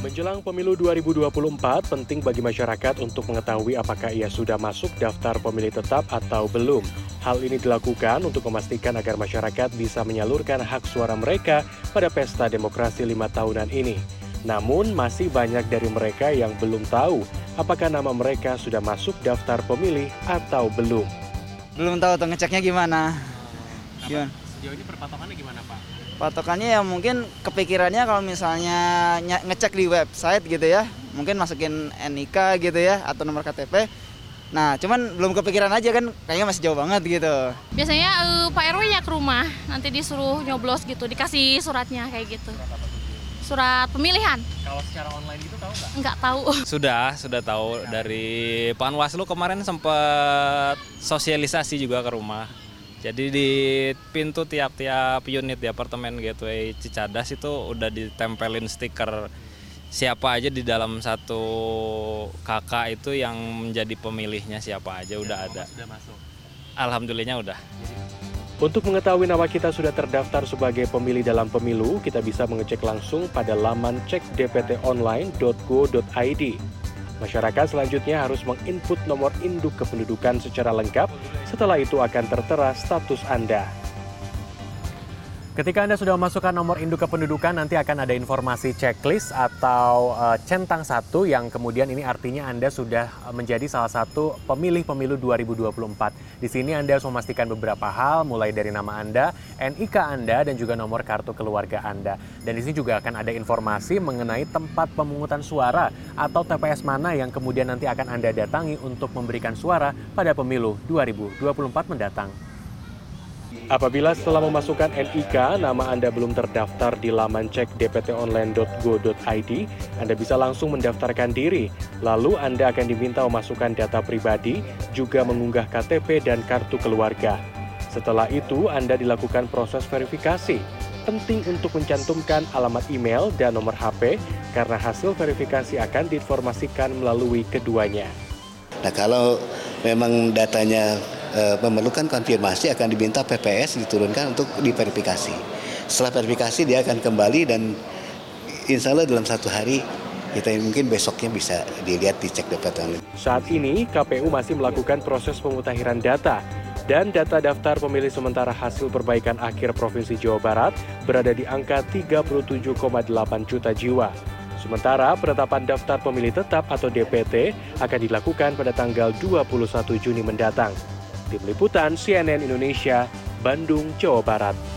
Menjelang pemilu 2024, penting bagi masyarakat untuk mengetahui apakah ia sudah masuk daftar pemilih tetap atau belum. Hal ini dilakukan untuk memastikan agar masyarakat bisa menyalurkan hak suara mereka pada pesta demokrasi lima tahunan ini. Namun, masih banyak dari mereka yang belum tahu apakah nama mereka sudah masuk daftar pemilih atau belum. Belum tahu tuh ngeceknya gimana. Gimana? Sejauh ini perpatokannya gimana, Pak? Patokannya ya mungkin kepikirannya kalau misalnya ngecek di website gitu ya, mungkin masukin NIK gitu ya atau nomor KTP. Nah, cuman belum kepikiran aja kan kayaknya masih jauh banget gitu. Biasanya eh, Pak RW ya ke rumah, nanti disuruh nyoblos gitu, dikasih suratnya kayak gitu. Surat pemilihan, Kalau secara online itu tahu nggak? nggak tahu. Sudah, sudah tahu dari Panwaslu kemarin sempat sosialisasi juga ke rumah. Jadi di pintu tiap-tiap unit di apartemen Gateway Cicadas itu udah ditempelin stiker siapa aja di dalam satu kakak itu yang menjadi pemilihnya siapa aja udah ada. Sudah masuk. Alhamdulillahnya udah. Untuk mengetahui nama kita sudah terdaftar sebagai pemilih dalam pemilu, kita bisa mengecek langsung pada laman cekdptonline.go.id. Masyarakat selanjutnya harus menginput nomor induk kependudukan secara lengkap, setelah itu akan tertera status Anda. Ketika Anda sudah memasukkan nomor induk kependudukan, nanti akan ada informasi checklist atau eh, centang satu yang kemudian ini artinya Anda sudah menjadi salah satu pemilih pemilu 2024. Di sini Anda harus memastikan beberapa hal, mulai dari nama Anda, NIK Anda, dan juga nomor kartu keluarga Anda. Dan di sini juga akan ada informasi mengenai tempat pemungutan suara atau TPS mana yang kemudian nanti akan Anda datangi untuk memberikan suara pada pemilu 2024 mendatang. Apabila setelah memasukkan NIK, nama Anda belum terdaftar di laman cek dptonline.go.id, Anda bisa langsung mendaftarkan diri. Lalu Anda akan diminta memasukkan data pribadi, juga mengunggah KTP dan kartu keluarga. Setelah itu, Anda dilakukan proses verifikasi. Penting untuk mencantumkan alamat email dan nomor HP, karena hasil verifikasi akan diinformasikan melalui keduanya. Nah kalau memang datanya eh, memerlukan konfirmasi akan diminta PPS diturunkan untuk diverifikasi. Setelah verifikasi dia akan kembali dan insya Allah dalam satu hari kita mungkin besoknya bisa dilihat dicek dapat online. Saat ini, KPU masih melakukan proses pemutahiran data dan data daftar pemilih sementara hasil perbaikan akhir Provinsi Jawa Barat berada di angka 37,8 juta jiwa. Sementara penetapan daftar pemilih tetap atau DPT akan dilakukan pada tanggal 21 Juni mendatang. Tim Liputan CNN Indonesia, Bandung, Jawa Barat.